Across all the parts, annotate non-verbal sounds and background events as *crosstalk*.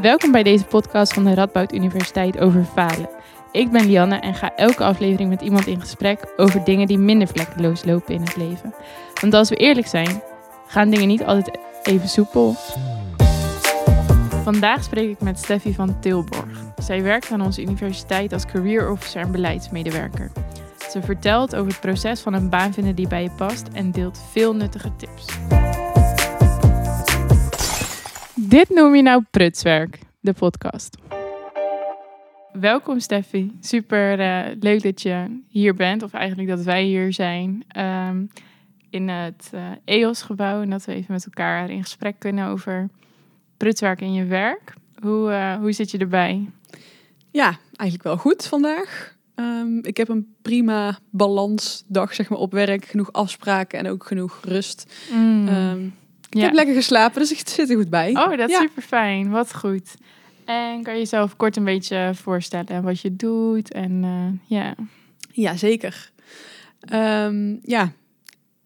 Welkom bij deze podcast van de Radboud Universiteit over falen. Ik ben Lianne en ga elke aflevering met iemand in gesprek over dingen die minder vlekkeloos lopen in het leven. Want als we eerlijk zijn, gaan dingen niet altijd even soepel. Vandaag spreek ik met Steffi van Tilborg. Zij werkt aan onze universiteit als career officer en beleidsmedewerker. Ze vertelt over het proces van een baan vinden die bij je past en deelt veel nuttige tips. Dit noem je nou prutswerk, de podcast. Welkom Steffi. Super eh, leuk dat je hier bent, of eigenlijk dat wij hier zijn ehm, in het uh, EOS-gebouw. En dat we even met elkaar in gesprek kunnen over prutswerk in je werk. Hoe, uh, hoe zit je erbij? Ja, eigenlijk wel goed vandaag. Um, ik heb een prima balansdag zeg maar, op werk. Genoeg afspraken en ook genoeg rust. Mm. Um, ik ja. heb lekker geslapen, dus ik zit er goed bij. Oh, dat is ja. super fijn. Wat goed. En kan je jezelf kort een beetje voorstellen wat je doet? En uh, ja. Ja, zeker. Um, ja,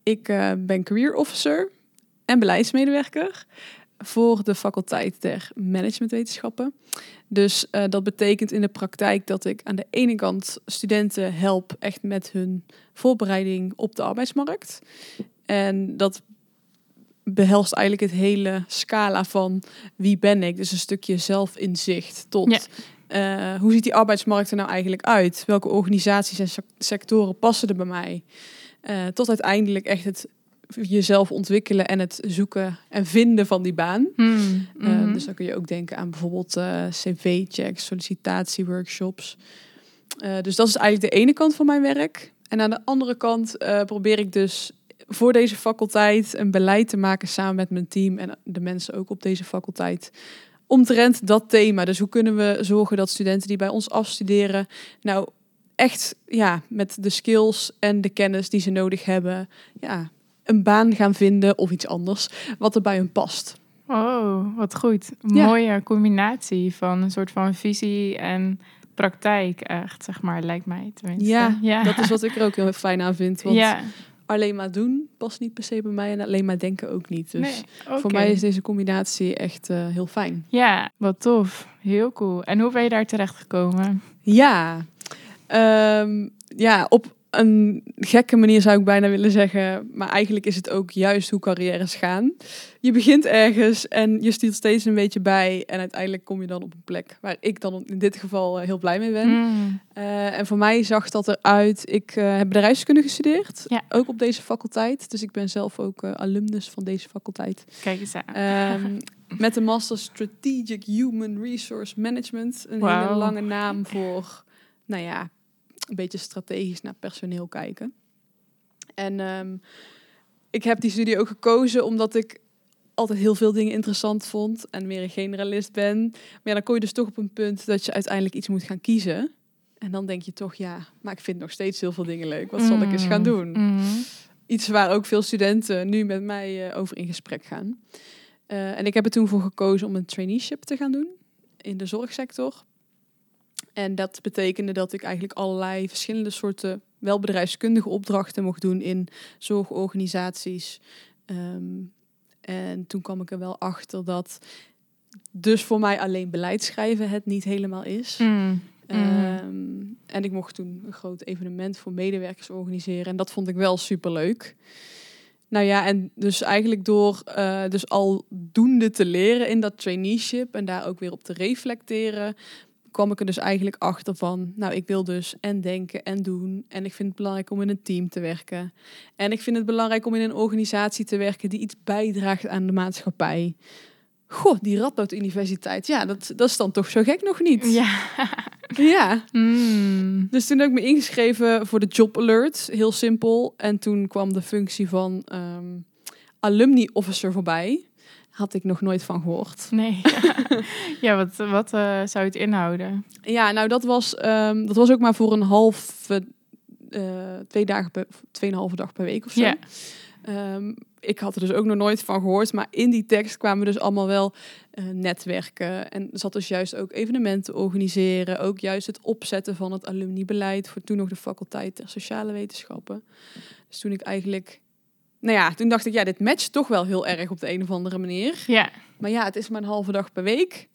ik uh, ben career officer en beleidsmedewerker voor de faculteit der managementwetenschappen. Dus uh, dat betekent in de praktijk dat ik aan de ene kant studenten help echt met hun voorbereiding op de arbeidsmarkt. En dat behelst eigenlijk het hele scala van wie ben ik. Dus een stukje zelfinzicht tot ja. uh, hoe ziet die arbeidsmarkt er nou eigenlijk uit? Welke organisaties en sectoren passen er bij mij? Uh, tot uiteindelijk echt het jezelf ontwikkelen en het zoeken en vinden van die baan. Hmm. Uh, dus dan kun je ook denken aan bijvoorbeeld cv-checks, sollicitatieworkshops. dus dat is eigenlijk de ene kant van mijn werk. En aan de andere kant probeer ik dus voor deze faculteit een beleid te maken samen met mijn team en de mensen ook op deze faculteit. Omtrent dat thema. Dus hoe kunnen we zorgen dat studenten die bij ons afstuderen, nou echt ja, met de skills en de kennis die ze nodig hebben, ja, een baan gaan vinden of iets anders wat er bij hun past. Oh, wat goed. ja. mooie combinatie van een soort van visie en praktijk echt, zeg maar, lijkt mij tenminste. Ja, ja. dat is wat ik er ook heel fijn aan vind. Want ja alleen maar doen past niet per se bij mij en alleen maar denken ook niet. Dus nee, voor mij is deze combinatie echt uh, heel fijn. Ja, wat tof. Heel cool. En hoe ben je daar terecht gekomen? Ja, um, ja op een gekke manier zou ik bijna willen zeggen. Maar eigenlijk is het ook juist hoe carrières gaan. Je begint ergens en je stuurt steeds een beetje bij. En uiteindelijk kom je dan op een plek waar ik dan in dit geval eh, heel blij mee ben. Mm. Uh, en voor mij zag dat eruit. Ik uh, heb bedrijfskunde gestudeerd. Ja. Ook op deze faculteit. Dus ik ben zelf ook uh, alumnus van deze faculteit. Kijk eens aan. Um, *laughs* met de Master Strategic Human Resource Management. Een wow. hele lange naam voor, nou ja, een beetje strategisch naar personeel kijken. En um, ik heb die studie ook gekozen omdat ik altijd heel veel dingen interessant vond en meer een generalist ben. Maar ja, dan kom je dus toch op een punt dat je uiteindelijk iets moet gaan kiezen. En dan denk je toch, ja, maar ik vind nog steeds heel veel dingen leuk. Wat zal ik eens gaan doen? Mm. Iets waar ook veel studenten nu met mij uh, over in gesprek gaan. Uh, en ik heb er toen voor gekozen om een traineeship te gaan doen in de zorgsector. En dat betekende dat ik eigenlijk allerlei verschillende soorten welbedrijfskundige opdrachten mocht doen in zorgorganisaties. Um, en toen kwam ik er wel achter dat dus voor mij alleen beleid schrijven het niet helemaal is. Mm. Um, en ik mocht toen een groot evenement voor medewerkers organiseren. En dat vond ik wel super leuk. Nou ja, en dus eigenlijk door uh, dus al doende te leren in dat traineeship en daar ook weer op te reflecteren, kwam ik er dus eigenlijk achter van, nou, ik wil dus en denken en doen. En ik vind het belangrijk om in een team te werken. En ik vind het belangrijk om in een organisatie te werken die iets bijdraagt aan de maatschappij. Goh, die Radboud Universiteit, ja, dat, dat is dan toch zo gek nog niet. Ja. *laughs* ja. Mm. Dus toen heb ik me ingeschreven voor de Job Alert, heel simpel. En toen kwam de functie van um, alumni officer voorbij had ik nog nooit van gehoord. Nee. *laughs* ja, wat, wat uh, zou het inhouden? Ja, nou dat was, um, dat was ook maar voor een halve, uh, twee dagen, per, tweeënhalve dag per week of zo. Ja. Um, ik had er dus ook nog nooit van gehoord, maar in die tekst kwamen dus allemaal wel uh, netwerken. En zat dus juist ook evenementen organiseren. Ook juist het opzetten van het alumnibeleid voor toen nog de faculteit der sociale wetenschappen. Dus toen ik eigenlijk nou ja, toen dacht ik, ja, dit matcht toch wel heel erg op de een of andere manier. Ja. Maar ja, het is maar een halve dag per week.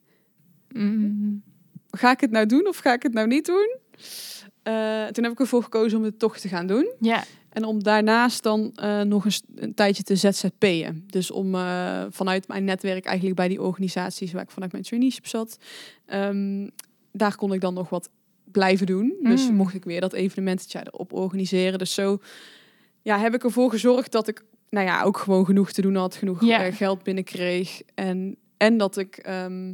Mm. Ga ik het nou doen of ga ik het nou niet doen? Uh, toen heb ik ervoor gekozen om het toch te gaan doen. Ja. En om daarnaast dan uh, nog een, een, tijdje te ZZP'en. Dus om uh, vanuit mijn netwerk eigenlijk bij die organisaties waar ik vanuit mijn traineeship zat, um, daar kon ik dan nog wat blijven doen. Dus Mm. mocht ik weer dat evenementje erop organiseren. Dus zo ja, heb ik ervoor gezorgd dat ik nou ja, ook gewoon genoeg te doen had, genoeg eh, geld binnenkreeg. En, en dat ik ehm,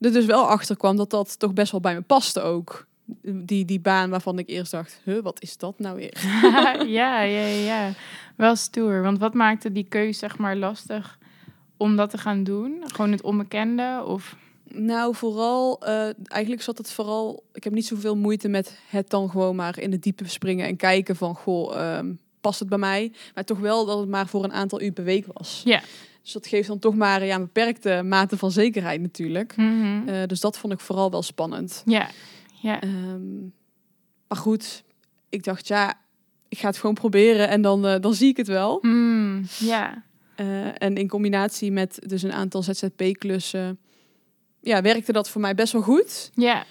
er dus wel achter kwam dat dat toch best wel bij me paste ook. Die, die baan waarvan ik eerst dacht, huh, wat is dat nou weer? *laughs* ja, ja, ja. Wel stoer. Want wat maakte die keus zeg maar lastig om dat te gaan doen? Gewoon het onbekende of... Nou, vooral, eh, eigenlijk zat het vooral, ik heb niet zoveel moeite met het dan gewoon maar in het diepe springen en kijken van, goh, ehm, past het bij mij? Maar toch wel dat het maar voor een aantal uur per week was. Ja. Dus dat geeft dan toch maar ja, een beperkte mate van zekerheid natuurlijk. Mhm. Eh, dus dat vond ik vooral wel spannend. Ja, ja. Ehm, maar goed, ik dacht, ja, ik ga het gewoon proberen en dan, eh, dan zie ik het wel. Mm, ja. En in combinatie met dus een aantal ZZP-klussen, ja, werkte dat voor mij best wel goed. Ja.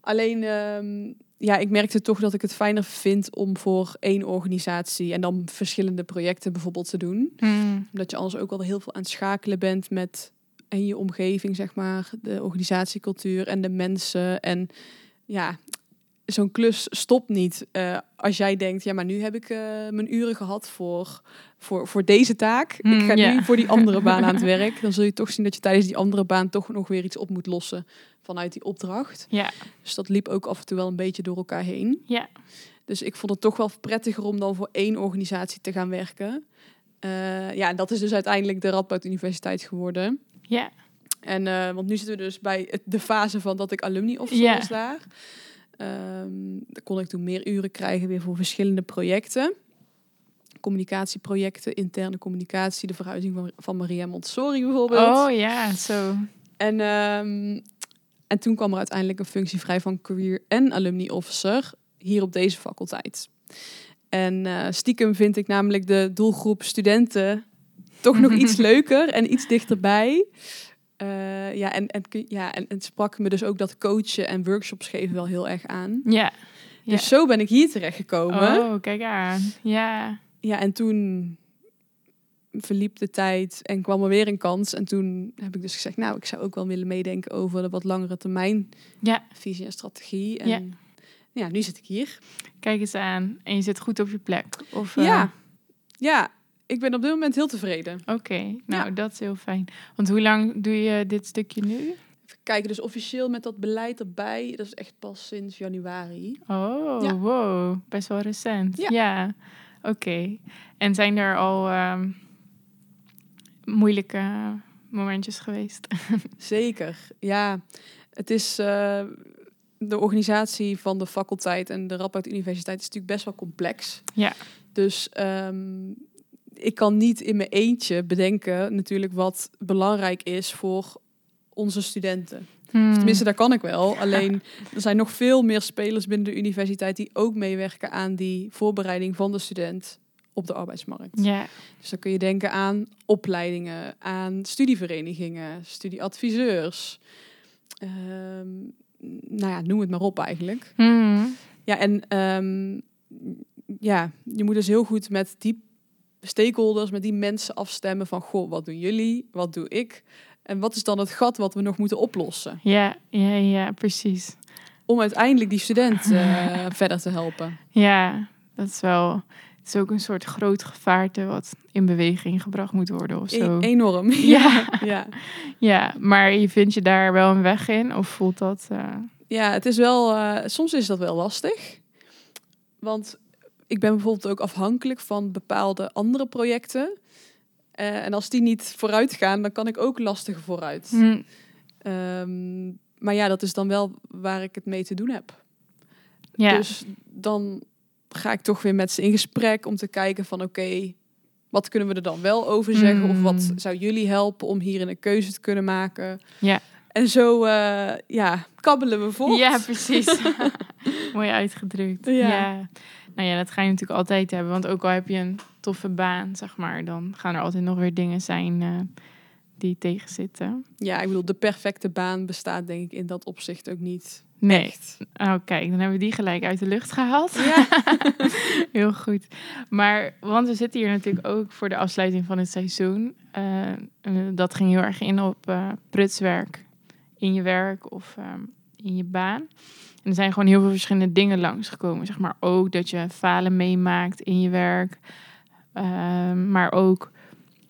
Alleen, ehm, ja, ik merkte toch dat ik het fijner vind om voor één organisatie en dan verschillende projecten bijvoorbeeld te doen. Mm, Omdat je anders ook al heel veel aan het schakelen bent met en je omgeving, zeg maar, de organisatiecultuur en de mensen. En ja, zo'n klus stopt niet eh, als jij denkt, ja, maar nu heb ik eh, mijn uren gehad voor, voor, voor deze taak. ik Mm, ga nu voor die andere baan aan het *laughs* werk. Dan zul je toch zien dat je tijdens die andere baan toch nog weer iets op moet lossen vanuit die opdracht. ja. Dus dat liep ook af en toe wel een beetje door elkaar heen. Ja. Dus ik vond het toch wel prettiger om dan voor één organisatie te gaan werken. Eh, ja, en dat is dus uiteindelijk de Radboud Universiteit geworden. Ja. En, want nu zitten we dus bij de fase van dat ik alumni officer was daar. Ehm dan kon ik toen meer uren krijgen weer voor verschillende projecten. Communicatieprojecten, interne communicatie, de verhuizing van, van Maria Montessori bijvoorbeeld. Oh ja, zo. En, ehm, en toen kwam er uiteindelijk een functie vrij van career en alumni officer hier op deze faculteit. En eh, stiekem vind ik namelijk de doelgroep studenten toch nog *laughs* iets leuker en iets dichterbij. Eh, ja, en, en, ja, en, en het sprak me dus ook dat coachen en workshops geven wel heel erg aan. Ja. Dus zo ben ik hier terechtgekomen. Oh, kijk aan. Ja. Ja, en toen verliep de tijd en kwam er weer een kans. En toen heb ik dus gezegd, nou, ik zou ook wel willen meedenken over de wat langere termijn Ja. visie en strategie. En Ja. ja, nu zit ik hier. Kijk eens aan. En je zit goed op je plek. Of, eh, Ja. ja, ik ben op dit moment heel tevreden. Oké, nou Ja. dat is heel fijn. Want hoe lang doe je dit stukje nu? Even kijken, dus officieel met dat beleid erbij, dat is echt pas sinds januari. Oh, Ja. wow. Best wel recent. Ja. Ja. Oké. En zijn er al ehm, moeilijke momentjes geweest? *laughs* Zeker, ja. Het is eh, de organisatie van de faculteit en de Radboud Universiteit is natuurlijk best wel complex. Ja. Dus ehm, ik kan niet in mijn eentje bedenken natuurlijk wat belangrijk is voor onze studenten. Hmm. Tenminste, daar kan ik wel. Alleen er zijn nog veel meer spelers binnen de universiteit die ook meewerken aan die voorbereiding van de student op de arbeidsmarkt. Ja. Dus dan kun je denken aan opleidingen, aan studieverenigingen, studieadviseurs. Ehm, nou ja, noem het maar op eigenlijk. Hmm. Ja, en ehm, ja, je moet dus heel goed met die stakeholders, met die mensen afstemmen van, goh, wat doen jullie? Wat doe ik? En wat is dan het gat wat we nog moeten oplossen? Ja, ja, ja, precies. Om uiteindelijk die student eh, *laughs* verder te helpen. Ja, dat is wel... Het is ook een soort groot gevaarte wat in beweging gebracht moet worden of zo. E- enorm. *laughs* Ja. *laughs* ja. Ja, maar je vindt je daar wel een weg in? Of voelt dat... eh, Ja, het is wel, eh, soms is dat wel lastig. Want ik ben bijvoorbeeld ook afhankelijk van bepaalde andere projecten. Eh, en als die niet vooruit gaan, dan kan ik ook lastig vooruit. hm, Ehm, maar ja, dat is dan wel waar ik het mee te doen heb. ja. Dus dan ga ik toch weer met ze in gesprek om te kijken van oké, wat kunnen we er dan wel over zeggen? Of wat Mm. zou jullie helpen om hierin een keuze te kunnen maken? Ja. En zo eh, ja, kabbelen we voort. Ja, precies. *laughs* Mooi uitgedrukt. Ja. Ja. Nou ja, dat ga je natuurlijk altijd hebben. Want ook al heb je een toffe baan, zeg maar, dan gaan er altijd nog weer dingen zijn eh, die tegenzitten. Ja, ik bedoel, de perfecte baan bestaat denk ik in dat opzicht ook niet. Nee. Echt. Oh, kijk, dan hebben we die gelijk uit de lucht gehaald. Ja. *laughs* Heel goed. Maar, want we zitten hier natuurlijk ook voor de afsluiting van het seizoen. Uh, dat ging heel erg in op uh, prutswerk in je werk of ehm, in je baan. En er zijn gewoon heel veel verschillende dingen langsgekomen. Zeg maar ook dat je falen meemaakt in je werk. Ehm, maar ook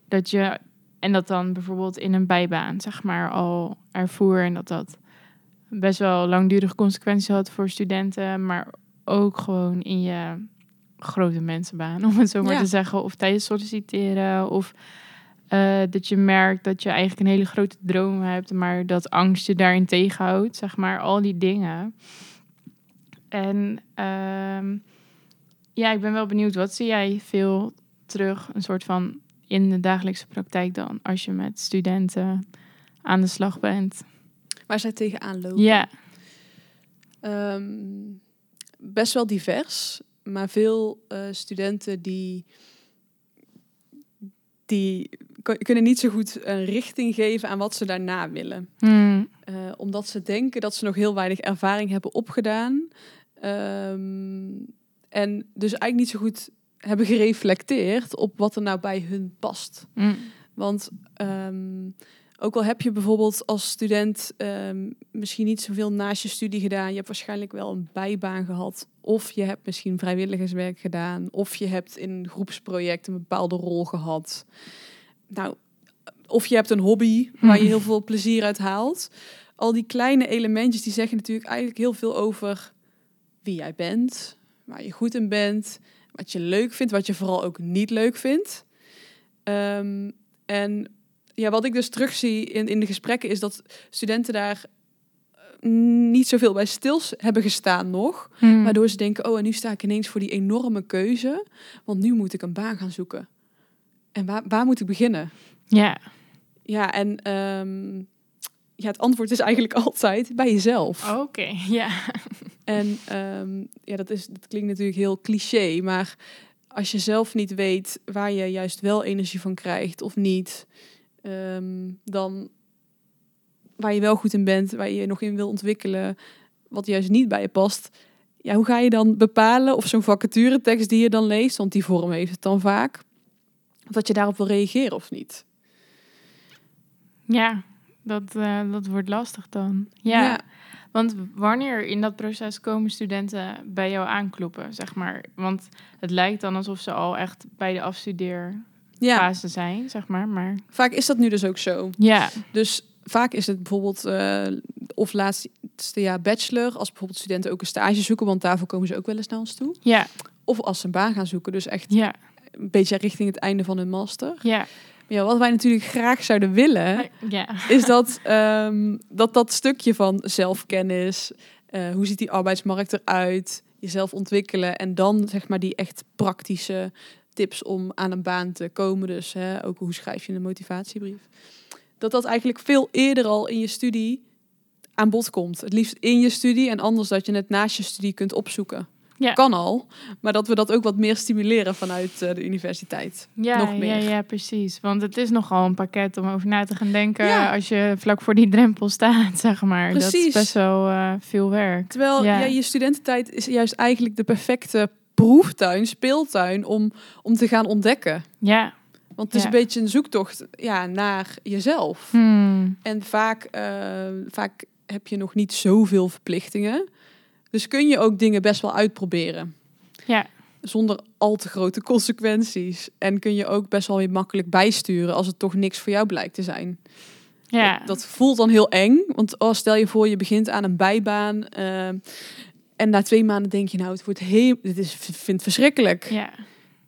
dat je, en dat dan bijvoorbeeld in een bijbaan, zeg maar, al ervoer. En dat dat best wel langdurige consequenties had voor studenten. Maar ook gewoon in je grote mensenbaan, om het zo maar te zeggen. Of tijdens solliciteren. Of uh, dat je merkt dat je eigenlijk een hele grote droom hebt. Maar dat angst je daarin tegenhoudt. Zeg maar, al die dingen. En um, ja, ik ben wel benieuwd. Wat zie jij veel terug? Een soort van in de dagelijkse praktijk dan. Als je met studenten aan de slag bent. Waar zij tegenaan lopen? Ja. Um, best wel divers. Maar veel uh, studenten die, die kunnen niet zo goed een richting geven aan wat ze daarna willen. Hmm. Uh, omdat ze denken dat ze nog heel weinig ervaring hebben opgedaan. Um, en dus eigenlijk niet zo goed hebben gereflecteerd op wat er nou bij hun past. Hmm. Want um, ook al heb je bijvoorbeeld als student um, misschien niet zoveel naast je studie gedaan, je hebt waarschijnlijk wel een bijbaan gehad, of je hebt misschien vrijwilligerswerk gedaan, of je hebt in een groepsproject een bepaalde rol gehad. Nou, of je hebt een hobby waar je heel veel plezier uit haalt. Al die kleine elementjes die zeggen natuurlijk eigenlijk heel veel over wie jij bent, waar je goed in bent, wat je leuk vindt, wat je vooral ook niet leuk vindt. Um, en ja, wat ik dus terugzie in, in de gesprekken is dat studenten daar eh, niet zoveel bij stil hebben gestaan nog. Hmm. Waardoor ze denken, oh, en nu sta ik ineens voor die enorme keuze. Want nu moet ik een baan gaan zoeken. En waar, waar moet ik beginnen? Ja. Ja, en um, ja, het antwoord is eigenlijk *laughs* altijd bij jezelf. Oké, ja. En um, ja, dat, is, dat klinkt natuurlijk heel cliché, maar als je zelf niet weet waar je juist wel energie van krijgt of niet, um, dan waar je wel goed in bent, waar je je nog in wil ontwikkelen, wat juist niet bij je past. Ja, hoe ga je dan bepalen of zo'n vacaturetekst die je dan leest, want die vorm heeft het dan vaak, of dat je daarop wil reageren of niet? Ja, dat, uh, dat wordt lastig dan. Ja. ja. Want wanneer in dat proces komen studenten bij jou aankloppen, zeg maar? Want het lijkt dan alsof ze al echt bij de afstudeer ja. zijn, zeg maar. maar. Vaak is dat nu dus ook zo. Ja. Dus vaak is het bijvoorbeeld uh, of laatste jaar bachelor, als bijvoorbeeld studenten ook een stage zoeken, want daarvoor komen ze ook wel eens naar ons toe. Ja. Of als ze een baan gaan zoeken, dus echt ja. Een beetje richting het einde van hun master. Ja. Ja, wat wij natuurlijk graag zouden willen, ja. is dat, um, dat dat stukje van zelfkennis, uh, hoe ziet die arbeidsmarkt eruit, jezelf ontwikkelen en dan zeg maar die echt praktische tips om aan een baan te komen. Dus hè, ook hoe schrijf je een motivatiebrief. Dat dat eigenlijk veel eerder al in je studie aan bod komt. Het liefst in je studie en anders dat je het naast je studie kunt opzoeken. Ja. Kan al, maar dat we dat ook wat meer stimuleren vanuit uh, de universiteit. Ja, Nog meer. ja, ja, precies. Want het is nogal een pakket om over na te gaan denken Ja. als je vlak voor die drempel staat, *laughs* zeg maar. Dat is Precies. best wel eh, veel werk. Terwijl Ja. je studententijd is juist eigenlijk de perfecte proeftuin, speeltuin om, om te gaan ontdekken. Ja. Want het is een beetje een zoektocht ja, naar jezelf. Hmm. En vaak, eh, vaak heb je nog niet zoveel verplichtingen. Dus kun je ook dingen best wel uitproberen. Ja. Zonder al te grote consequenties. En kun je ook best wel weer makkelijk bijsturen als het toch niks voor jou blijkt te zijn. Ja. Dat, dat voelt dan heel eng. Want oh, stel je voor, je begint aan een bijbaan. eh, en na twee maanden denk je, nou, het wordt heel, dit is, vind verschrikkelijk. ja.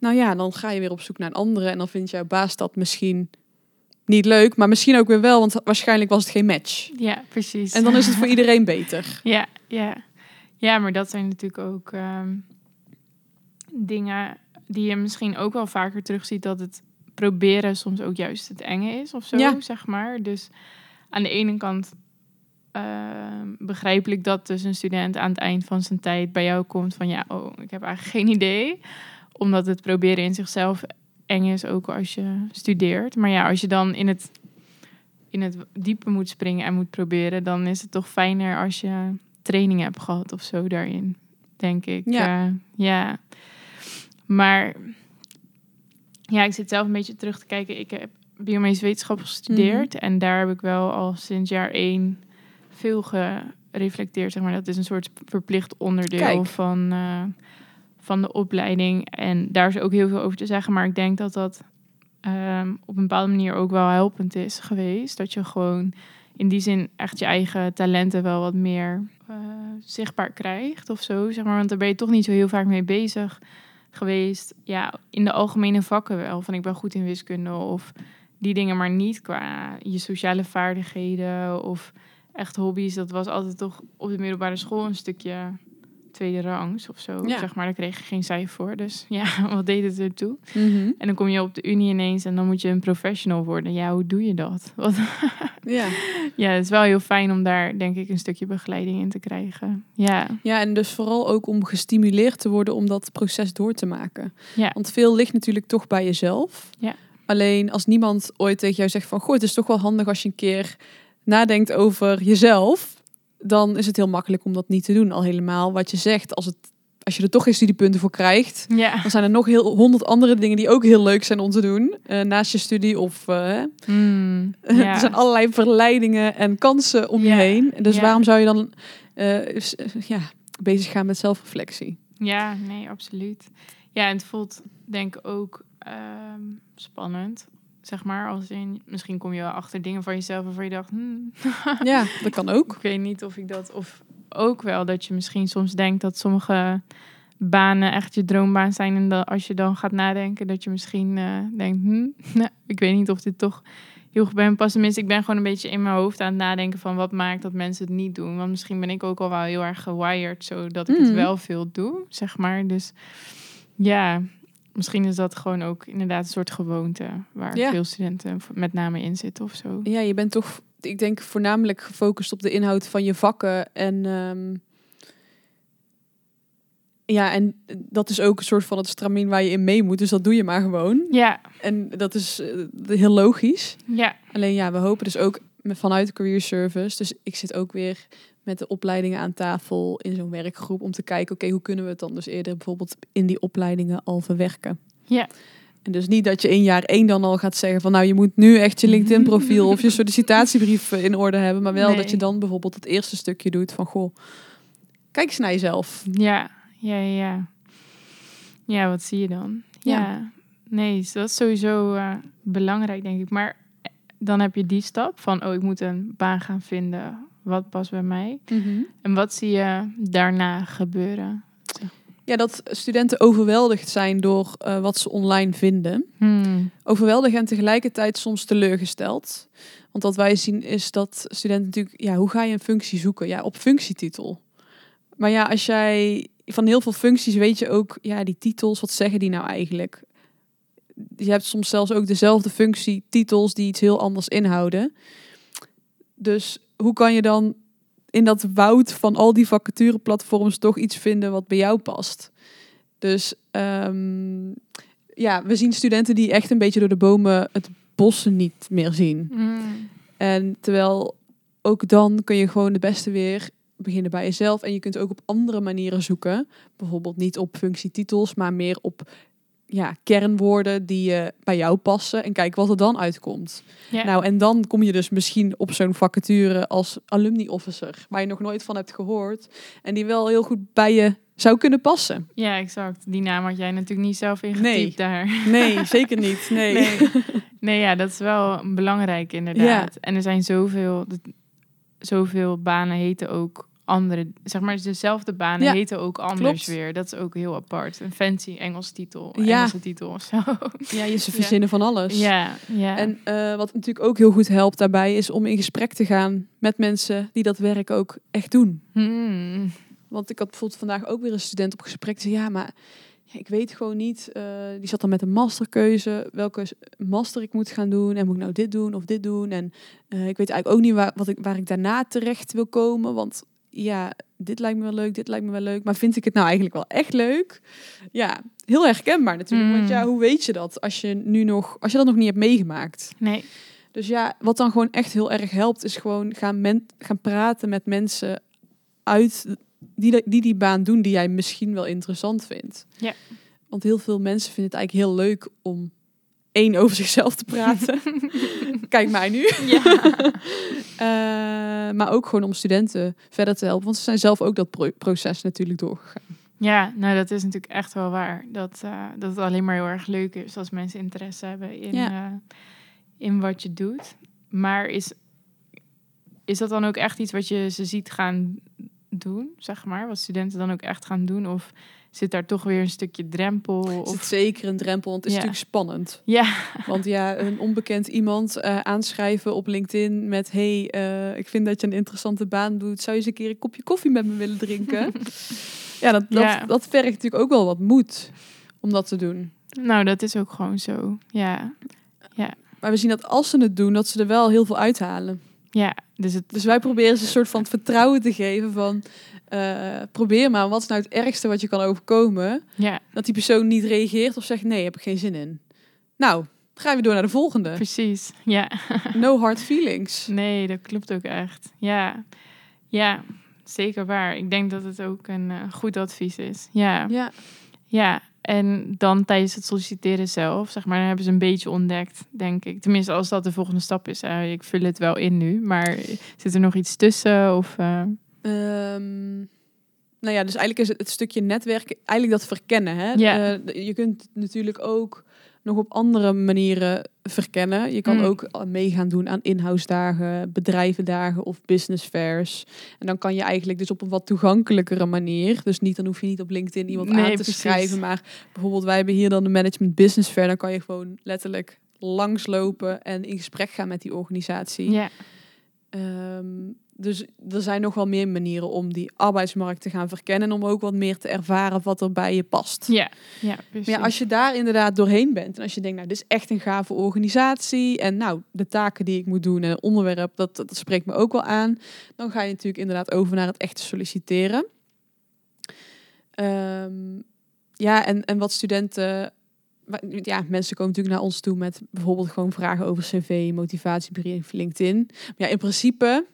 Nou ja, dan ga je weer op zoek naar een andere. En dan vindt jouw baas dat misschien niet leuk. Maar misschien ook weer wel, want waarschijnlijk was het geen match. Ja, precies. En dan is het voor *laughs* iedereen beter. Ja, ja. Ja, maar dat zijn natuurlijk ook ehm, dingen die je misschien ook wel vaker terugziet dat het proberen soms ook juist het enge is of zo, Ja. zeg maar. Dus aan de ene kant ehm, begrijpelijk dat dus een student aan het eind van zijn tijd bij jou komt van ja, oh, ik heb eigenlijk geen idee. Omdat het proberen in zichzelf eng is, ook als je studeert. Maar ja, als je dan in het in het diepe moet springen en moet proberen, dan is het toch fijner als je training hebt gehad of zo daarin, denk ik. Ja. Eh, ja. Maar ja, ik zit zelf een beetje terug te kijken. Ik heb biomedische wetenschap gestudeerd Mhm. en daar heb ik wel al sinds jaar één veel gereflecteerd. Zeg maar. Dat is een soort verplicht onderdeel Kijk. van, eh, van de opleiding. En daar is ook heel veel over te zeggen. Maar ik denk dat dat ehm, op een bepaalde manier ook wel helpend is geweest. Dat je gewoon in die zin echt je eigen talenten wel wat meer eh, zichtbaar krijgt of zo. Zeg maar. Want daar ben je toch niet zo heel vaak mee bezig geweest. Ja, in de algemene vakken wel. Van ik ben goed in wiskunde of die dingen, maar niet qua je sociale vaardigheden of echt hobby's. Dat was altijd toch op de middelbare school een stukje tweede rangs of zo. Ja. Zeg maar, daar kreeg je geen cijfer voor. Dus *laughs* ja, wat deed het ertoe? Mhm. En dan kom je op de unie ineens en dan moet je een professional worden. Ja, hoe doe je dat? *laughs* Wat, Ja. ja, het is wel heel fijn om daar, denk ik, een stukje begeleiding in te krijgen. Ja, ja, en dus vooral ook om gestimuleerd te worden om dat proces door te maken. Ja. Want veel ligt natuurlijk toch bij jezelf. Ja. Alleen als niemand ooit tegen jou zegt van... Goh, het is toch wel handig als je een keer nadenkt over jezelf... dan is het heel makkelijk om dat niet te doen. Al helemaal wat je zegt, als, het, als je er toch geen studiepunten voor krijgt... ja. dan zijn er nog heel honderd andere dingen die ook heel leuk zijn om te doen. eh, naast je studie of... eh, hè. Mm, *laughs* er zijn allerlei verleidingen en kansen om je heen. Dus waarom zou je dan eh, ja, bezig gaan met zelfreflectie? Ja, nee, absoluut. Ja, en het voelt denk ik ook ehm, spannend. Zeg maar, als in, misschien kom je wel achter dingen van jezelf waarvan je dacht, hmm, *laughs* Ja, dat kan ook. *laughs* ik weet niet of ik dat, of ook wel dat je misschien soms denkt dat sommige banen echt je droombaan zijn. En dat als je dan gaat nadenken, dat je misschien eh, denkt, hmm, *laughs* nou, ik weet niet of dit toch heel goed bij me past. Tenminste, ik ben gewoon een beetje in mijn hoofd aan het nadenken van wat maakt dat mensen het niet doen. Want misschien ben ik ook al wel heel erg gewired, zodat ik het Mhm. wel veel doe, zeg maar. Dus ja, misschien is dat gewoon ook inderdaad een soort gewoonte waar Ja. veel studenten met name in zitten of zo. Ja, je bent toch, ik denk, voornamelijk gefocust op de inhoud van je vakken. En ehm, ja, en dat is ook een soort van het stramien waar je in mee moet. Dus dat doe je maar gewoon. Ja, En dat is eh, heel logisch. ja, Alleen ja, we hopen dus ook vanuit Career Service. Dus ik zit ook weer met de opleidingen aan tafel in zo'n werkgroep om te kijken, oké, hoe kunnen we het dan dus eerder bijvoorbeeld in die opleidingen al verwerken? Ja. En dus niet dat je in jaar één dan al gaat zeggen van nou, je moet nu echt je LinkedIn profiel of je *laughs* sollicitatiebrief in orde hebben, maar wel Nee. dat je dan bijvoorbeeld het eerste stukje doet van goh, kijk eens naar jezelf. ja, ja, ja, ja. Wat zie je dan? Ja. Ja, nee, dus dat is sowieso eh, belangrijk, denk ik. Maar eh, dan heb je die stap van, oh, ik moet een baan gaan vinden. Wat past bij mij? En wat zie je daarna gebeuren? Ja, dat studenten overweldigd zijn door eh, wat ze online vinden. Hmm. overweldigd en tegelijkertijd soms teleurgesteld. Want wat wij zien is dat studenten natuurlijk, ja, hoe ga je een functie zoeken? Ja, op functietitel. Maar ja, als jij van heel veel functies weet je ook, ja, die titels, wat zeggen die nou eigenlijk? Je hebt soms zelfs ook dezelfde functietitels die iets heel anders inhouden. Dus hoe kan je dan in dat woud van al die vacatureplatforms toch iets vinden wat bij jou past? Dus ehm, ja, we zien studenten die echt een beetje door de bomen het bossen niet meer zien. Hmm. En terwijl ook dan kun je gewoon de beste weer beginnen bij jezelf. En je kunt ook op andere manieren zoeken. Bijvoorbeeld niet op functietitels, maar meer op ja, kernwoorden die eh, bij jou passen. En kijk wat er dan uitkomt. Ja. Nou, en dan kom je dus misschien op zo'n vacature als alumni officer. Waar je nog nooit van hebt gehoord. En die wel heel goed bij je zou kunnen passen. ja, exact. Die naam had jij natuurlijk niet zelf ingetypt Nee. daar. Nee, *laughs* zeker niet. Nee. Nee. nee, ja, dat is wel belangrijk inderdaad. En er zijn zoveel, zoveel banen heten ook andere, zeg maar dezelfde banen Ja, heten ook anders klopt. weer. Dat is ook heel apart. Een fancy Engels titel, Ja. Engelse titel of zo. Ja, je *laughs* ze verzinnen van alles. ja, ja. En eh, wat natuurlijk ook heel goed helpt daarbij is om in gesprek te gaan met mensen die dat werk ook echt doen. Hmm. Want ik had bijvoorbeeld vandaag ook weer een student op gesprek die zei ja, maar ja, ik weet gewoon niet. eh, die zat dan met een masterkeuze, welke master ik moet gaan doen en moet ik nou dit doen of dit doen. En eh, ik weet eigenlijk ook niet waar, wat ik, waar ik daarna terecht wil komen, want ja, dit lijkt me wel leuk, dit lijkt me wel leuk, maar vind ik het nou eigenlijk wel echt leuk? Ja, heel herkenbaar natuurlijk. Want Mm. ja, hoe weet je dat als je nu nog, als je dat nog niet hebt meegemaakt? Nee, Dus Dus ja, wat dan gewoon echt heel erg helpt, is gewoon gaan, men gaan praten met mensen uit die, die die baan doen die jij misschien wel interessant vindt. Ja. Want heel veel mensen vinden het eigenlijk heel leuk om één over zichzelf te praten. *laughs* Kijk mij nu. Ja. *laughs* Eh, maar ook gewoon om studenten verder te helpen. Want ze zijn zelf ook dat pro- proces natuurlijk doorgegaan. Ja, nou dat is natuurlijk echt wel waar. Dat, eh, dat het alleen maar heel erg leuk is als mensen interesse hebben in, Ja. eh, in wat je doet. Maar is, is dat dan ook echt iets wat je ze ziet gaan doen, zeg maar? Wat studenten dan ook echt gaan doen? Of zit daar toch weer een stukje drempel? Of... zit zeker een drempel, want het is Ja. natuurlijk spannend. Ja, Want ja, een onbekend iemand eh, aanschrijven op LinkedIn met... hey, eh, ik vind dat je een interessante baan doet. Zou je eens een keer een kopje koffie met me willen drinken? *laughs* ja, dat, dat, Ja. dat vergt natuurlijk ook wel wat moed om dat te doen. nou dat is ook gewoon zo. Ja, Maar we zien dat als ze het doen, dat ze er wel heel veel uithalen. ja. Dus het, Dus wij proberen ze een soort van vertrouwen te geven van... eh, probeer maar, wat is nou het ergste wat je kan overkomen? ja, Dat die persoon niet reageert of zegt nee, heb ik geen zin in. Nou, gaan we door naar de volgende. precies. Ja. *laughs* No hard feelings. Nee, dat klopt ook echt. Ja, ja zeker waar. Ik denk dat het ook een eh, goed advies is. Ja. Ja, ja, en dan tijdens het solliciteren zelf, zeg maar, dan hebben ze een beetje ontdekt, denk ik. Tenminste, als dat de volgende stap is. Eh, ik vul het wel in nu, maar zit er nog iets tussen? Of, eh, Ehm, nou ja, dus eigenlijk is het, het stukje netwerken, eigenlijk dat verkennen. Hè? Eh, je kunt natuurlijk ook nog op andere manieren verkennen. Je kan Mm. ook al mee gaan doen aan in-house dagen, bedrijvendagen of business fairs. En dan kan je eigenlijk dus op een wat toegankelijkere manier. Dus niet, dan hoef je niet op LinkedIn iemand Nee, aan te precies. schrijven. Maar bijvoorbeeld wij hebben hier dan de Management Business Fair. Dan kan je gewoon letterlijk langslopen en in gesprek gaan met die organisatie. ja, Ehm, dus er zijn nog wel meer manieren om die arbeidsmarkt te gaan verkennen. En om ook wat meer te ervaren wat er bij je past. ja, ja, precies. Maar ja, als je daar inderdaad doorheen bent. En als je denkt, nou, dit is echt een gave organisatie. En nou, de taken die ik moet doen en het onderwerp, dat, dat spreekt me ook wel aan. Dan ga je natuurlijk inderdaad over naar het echte solliciteren. Ehm, ja, en, en wat studenten... Ja, mensen komen natuurlijk naar ons toe met bijvoorbeeld gewoon vragen over cv, motivatiebrief, LinkedIn. Maar ja, in principe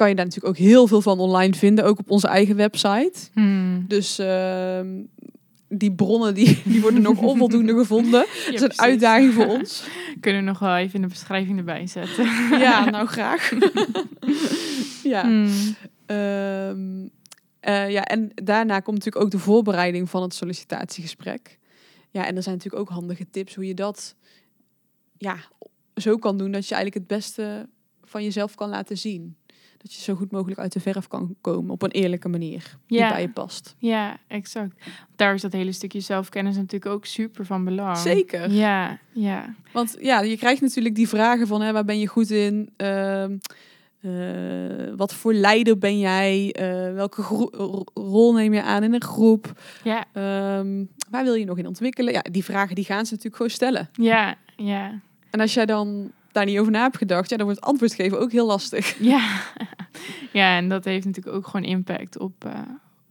kan je daar natuurlijk ook heel veel van online vinden, ook op onze eigen website. Hmm. Dus ehm, die bronnen die, *laughs* die worden nog onvoldoende gevonden. Ja, Dat is een uitdaging voor ons. *laughs* Kunnen we nog wel even in de beschrijving erbij zetten. *laughs* Ja, nou graag. ja. Hmm. Ehm, eh, ja, en daarna komt natuurlijk ook de voorbereiding van het sollicitatiegesprek. Ja, en er zijn natuurlijk ook handige tips hoe je dat ja, zo kan doen dat je eigenlijk het beste van jezelf kan laten zien. Dat je zo goed mogelijk uit de verf kan komen op een eerlijke manier die Ja. bij je past. Ja, exact. Daar is dat hele stukje zelfkennis natuurlijk ook super van belang. Zeker. Ja, ja. Want ja, je krijgt natuurlijk die vragen van hè, waar ben je goed in? Ehm, eh, wat voor leider ben jij? Eh, welke rol neem je aan in een groep? Ja, Ehm, waar wil je nog in ontwikkelen? Ja, die vragen die gaan ze natuurlijk gewoon stellen. ja, ja. En als jij dan daar niet over na hebt gedacht, ja, dan wordt antwoord geven ook heel lastig. *laughs* Ja. ja, en dat heeft natuurlijk ook gewoon impact op eh,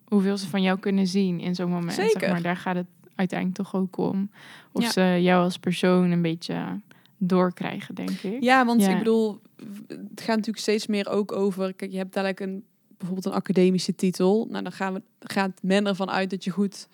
hoeveel ze van jou kunnen zien in zo'n moment. Zeker. Zeg maar daar gaat het uiteindelijk toch ook om. Of Ja. ze jou als persoon een beetje doorkrijgen, denk ik. Ja, want Ja. ik bedoel, het gaat natuurlijk steeds meer ook over. Kijk, je hebt dadelijk een bijvoorbeeld een academische titel. Nou, dan gaan we, gaat men ervan uit dat je goed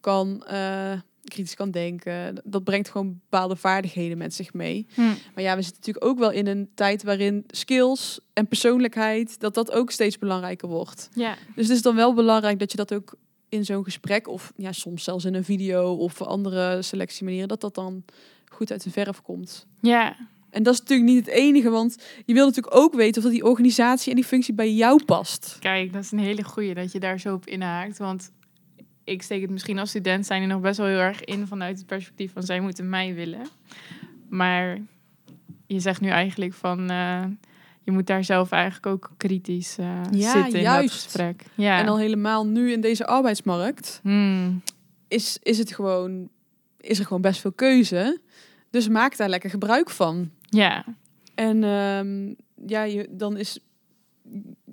kan, eh, kritisch kan denken. Dat brengt gewoon bepaalde vaardigheden met zich mee. Hm. Maar ja, we zitten natuurlijk ook wel in een tijd waarin skills en persoonlijkheid, dat dat ook steeds belangrijker wordt. Ja, Dus het is dan wel belangrijk dat je dat ook in zo'n gesprek, of ja, soms zelfs in een video of andere selectiemanieren, dat dat dan goed uit de verf komt. ja, En dat is natuurlijk niet het enige, want je wil natuurlijk ook weten of dat die organisatie en die functie bij jou past. Kijk, dat is een hele goeie dat je daar zo op inhaakt. Want ik steek het misschien als student zijn er nog best wel heel erg in vanuit het perspectief van zij moeten mij willen. Maar je zegt nu eigenlijk van eh, je moet daar zelf eigenlijk ook kritisch eh, Ja, zitten in juist. dat gesprek. Ja. En al helemaal nu in deze arbeidsmarkt Hmm. is, is het gewoon, is er gewoon best veel keuze. Dus maak daar lekker gebruik van. Ja, En ehm, ja, je, dan is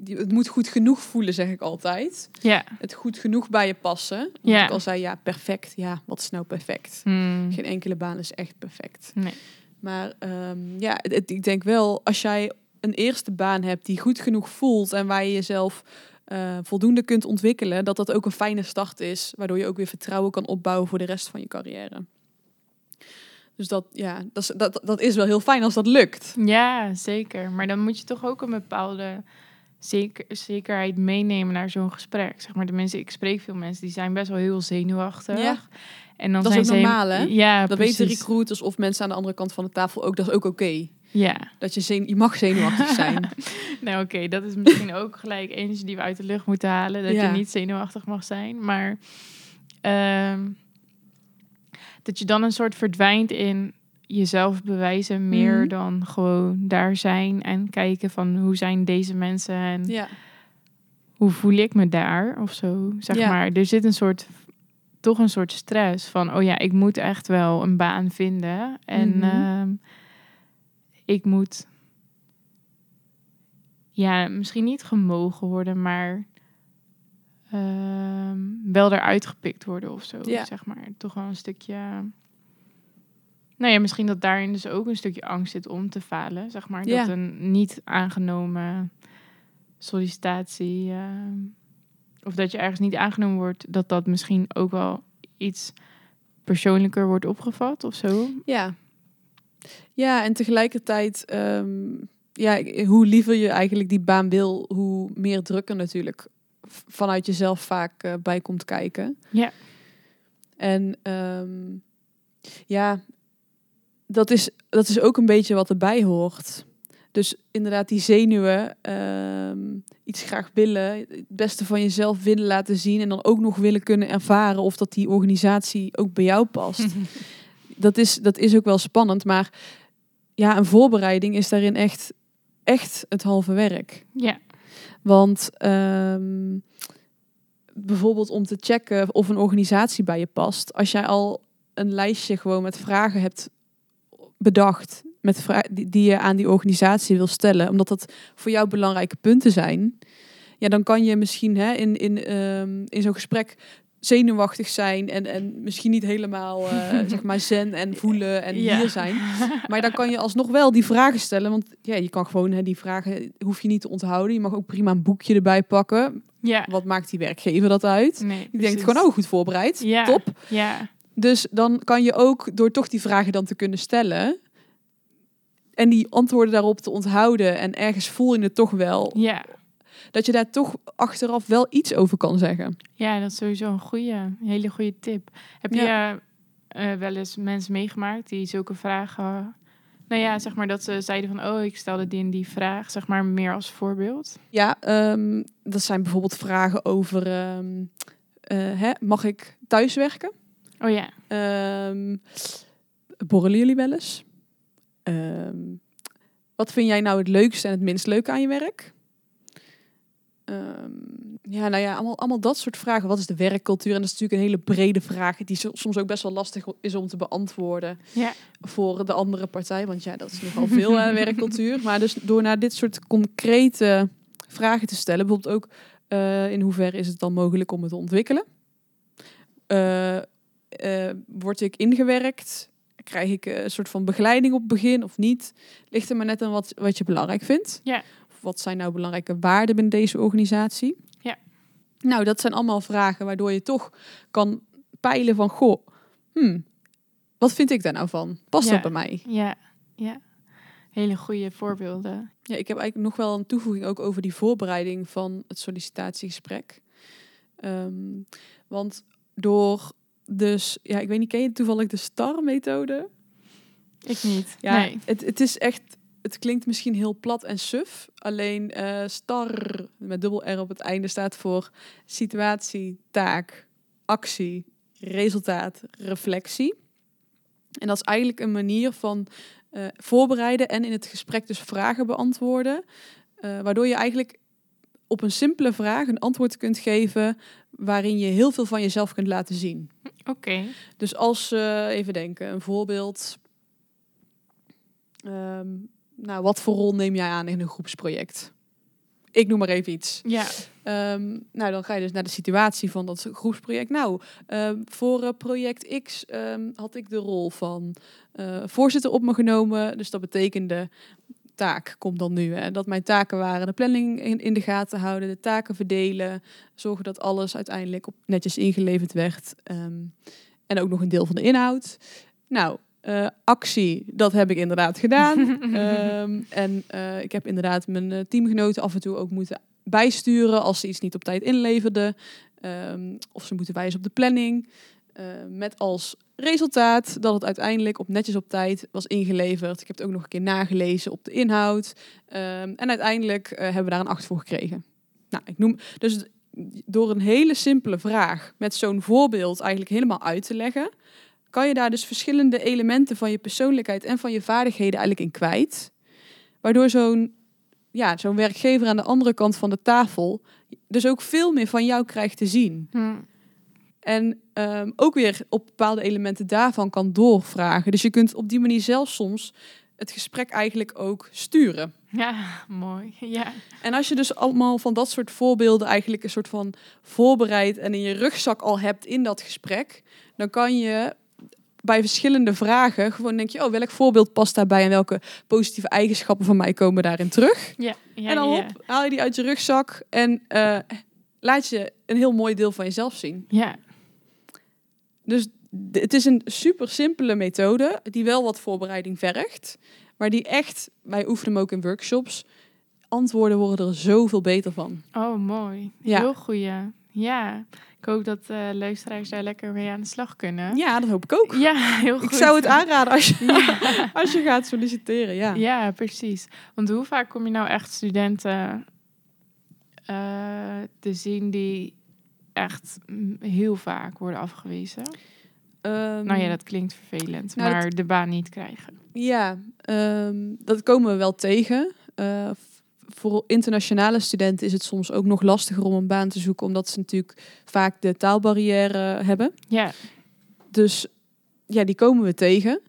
het moet goed genoeg voelen, zeg ik altijd. ja. Het goed genoeg bij je passen. Ja. Ik al zei, ja, perfect. Ja, wat is nou perfect? Hmm. Geen enkele baan is echt perfect. Nee. Maar um, ja, het, ik denk wel, als jij een eerste baan hebt die goed genoeg voelt en waar je jezelf uh, voldoende kunt ontwikkelen, dat dat ook een fijne start is, waardoor je ook weer vertrouwen kan opbouwen voor de rest van je carrière. Dus dat, ja, dat, dat, dat is wel heel fijn als dat lukt. Ja, zeker. Maar dan moet je toch ook een bepaalde zeker, zekerheid meenemen naar zo'n gesprek. Zeg maar, de mensen, ik spreek veel mensen die zijn best wel heel zenuwachtig. Ja. En dan dat zijn is ook normaal, hè? Ja, dat precies. weten recruiters of mensen aan de andere kant van de tafel ook. Dat is ook oké. Ja. Dat je, zen je mag zenuwachtig zijn. *laughs* nou oké, dat is misschien ook gelijk eentje die we uit de lucht moeten halen. Dat je niet zenuwachtig mag zijn. Maar ehm, dat je dan een soort verdwijnt in jezelf bewijzen meer mhm. dan gewoon daar zijn en kijken van hoe zijn deze mensen en ja. hoe voel ik me daar of zo. Zeg maar, er zit een soort toch een soort stress van oh ja, ik moet echt wel een baan vinden en mhm. ehm, ik moet ja, misschien niet gemogen worden, maar uh, wel eruit gepikt worden of zo. Ja. Zeg maar. Toch wel een stukje. Nou ja, misschien dat daarin dus ook een stukje angst zit om te falen. Zeg maar. Ja. Dat een niet aangenomen sollicitatie. Ehm, of dat je ergens niet aangenomen wordt, dat dat misschien ook wel iets persoonlijker wordt opgevat of zo. Ja, ja, en tegelijkertijd, ehm, ja, hoe liever je eigenlijk die baan wil, hoe meer druk er natuurlijk vanuit jezelf vaak uh, bij komt kijken. Ja. En um, ja, dat is, dat is ook een beetje wat erbij hoort. Dus inderdaad, die zenuwen, ehm, iets graag willen, het beste van jezelf willen laten zien en dan ook nog willen kunnen ervaren of dat die organisatie ook bij jou past. *laughs* dat, is, dat is ook wel spannend, maar ja, een voorbereiding is daarin echt, echt het halve werk. Ja. Want um, bijvoorbeeld om te checken of een organisatie bij je past, als jij al een lijstje gewoon met vragen hebt bedacht, met die, die je aan die organisatie wil stellen, omdat dat voor jou belangrijke punten zijn, ja, dan kan je misschien hè, in, in, um, in zo'n gesprek zenuwachtig zijn en, en misschien niet helemaal uh, *laughs* zeg maar zen en voelen en hier zijn. *laughs* Maar dan kan je alsnog wel die vragen stellen, want ja, je kan gewoon hè, die vragen hoef je niet te onthouden. Je mag ook prima een boekje erbij pakken. Ja. Wat maakt die werkgever dat uit? Nee, die denkt gewoon, oh, goed voorbereid, ja. top. Ja. Dus dan kan je ook door toch die vragen dan te kunnen stellen en die antwoorden daarop te onthouden en ergens voel je het toch wel. Ja dat je daar toch achteraf wel iets over kan zeggen. Ja, dat is sowieso een goede, hele goede tip. Heb je uh, wel eens mensen meegemaakt die zulke vragen... Nou ja, zeg maar dat ze zeiden van, oh, ik stelde die en die vraag, zeg maar meer als voorbeeld. Ja, um, dat zijn bijvoorbeeld vragen over, um, uh, hè, mag ik thuiswerken? Oh ja. Um, borrelen jullie wel eens? wat vind jij nou het leukste en het minst leuke aan je werk? Um, ja, nou ja, allemaal, allemaal dat soort vragen. Wat is de werkcultuur? En dat is natuurlijk een hele brede vraag die soms ook best wel lastig is om te beantwoorden ja. voor de andere partij. Want ja, dat is nogal veel aan werkcultuur. Maar dus door naar dit soort concrete vragen te stellen, bijvoorbeeld ook uh, in hoeverre is het dan mogelijk om het te ontwikkelen? Uh, uh, word ik ingewerkt? Krijg ik een soort van begeleiding op het begin of niet? Ligt er maar net aan wat, wat je belangrijk vindt. Ja wat zijn nou belangrijke waarden binnen deze organisatie? Ja. Nou, dat zijn allemaal vragen waardoor je toch kan peilen van, goh, hmm, wat vind ik daar nou van? Past dat bij mij? Ja, ja. Hele goede voorbeelden. Ja, ik heb eigenlijk nog wel een toevoeging ook over die voorbereiding van het sollicitatiegesprek. Um, want door dus, ja, ik weet niet, ken je toevallig de STAR-methode? Ik niet. Ja, nee. het, het is echt het klinkt misschien heel plat en suf. Alleen uh, STAR met dubbel R op het einde staat voor situatie, taak, actie, resultaat, reflectie. En dat is eigenlijk een manier van uh, voorbereiden en in het gesprek dus vragen beantwoorden. Uh, waardoor je eigenlijk op een simpele vraag een antwoord kunt geven waarin je heel veel van jezelf kunt laten zien. Oké. Dus als, even denken, een voorbeeld. Um, nou, wat voor rol neem jij aan in een groepsproject? Ik noem maar even iets. Ja. Ehm, nou, dan ga je dus naar de situatie van dat groepsproject. Nou, ehm, voor uh, project X ehm, had ik de rol van uh, voorzitter op me genomen. Dus dat betekende taak komt dan nu. Hè? Dat mijn taken waren de planning in, in de gaten houden, de taken verdelen, zorgen dat alles uiteindelijk op, netjes ingeleverd werd. en ook nog een deel van de inhoud. Nou, uh, actie, dat heb ik inderdaad gedaan. um, *laughs* en uh, ik heb inderdaad mijn uh, teamgenoten af en toe ook moeten bijsturen als ze iets niet op tijd inleverden. Um, of ze moeten wijzen op de planning. Met als resultaat dat het uiteindelijk op netjes op tijd was ingeleverd. Ik heb het ook nog een keer nagelezen op de inhoud. Um, en uiteindelijk hebben we daar een acht voor gekregen. Nou, ik noem dus door een hele simpele vraag met zo'n voorbeeld eigenlijk helemaal uit te leggen kan je daar dus verschillende elementen van je persoonlijkheid en van je vaardigheden eigenlijk in kwijt. Waardoor zo'n ja, zo'n werkgever aan de andere kant van de tafel dus ook veel meer van jou krijgt te zien. Hm. En um, ook weer op bepaalde elementen daarvan kan doorvragen. Dus je kunt op die manier zelf soms het gesprek eigenlijk ook sturen. Ja, mooi. Ja. En als je dus allemaal van dat soort voorbeelden eigenlijk een soort van voorbereid en in je rugzak al hebt in dat gesprek, dan kan je bij verschillende vragen gewoon denk je, oh, welk voorbeeld past daarbij en welke positieve eigenschappen van mij komen daarin terug? Ja, ja en dan ja. haal je die uit je rugzak en uh, laat je een heel mooi deel van jezelf zien. Ja. Dus het is een super simpele methode die wel wat voorbereiding vergt, maar die echt, wij oefenen hem ook in workshops, antwoorden worden er zoveel beter van. Oh, mooi. Ja. Heel goeie. Ja. Ik hoop dat uh, luisteraars daar lekker mee aan de slag kunnen. Ja, dat hoop ik ook. Ja, heel goed. Ik zou het aanraden als je, *laughs* *laughs* als je gaat solliciteren, ja. Ja, precies. Want hoe vaak kom je nou echt studenten uh, te zien die echt heel vaak worden afgewezen? Um, nou ja, dat klinkt vervelend, nou, maar de baan niet krijgen. Ja, um, dat komen we wel tegen. Uh, voor internationale studenten is het soms ook nog lastiger om een baan te zoeken, omdat ze natuurlijk vaak de taalbarrière hebben. Ja. Dus ja, die komen we tegen.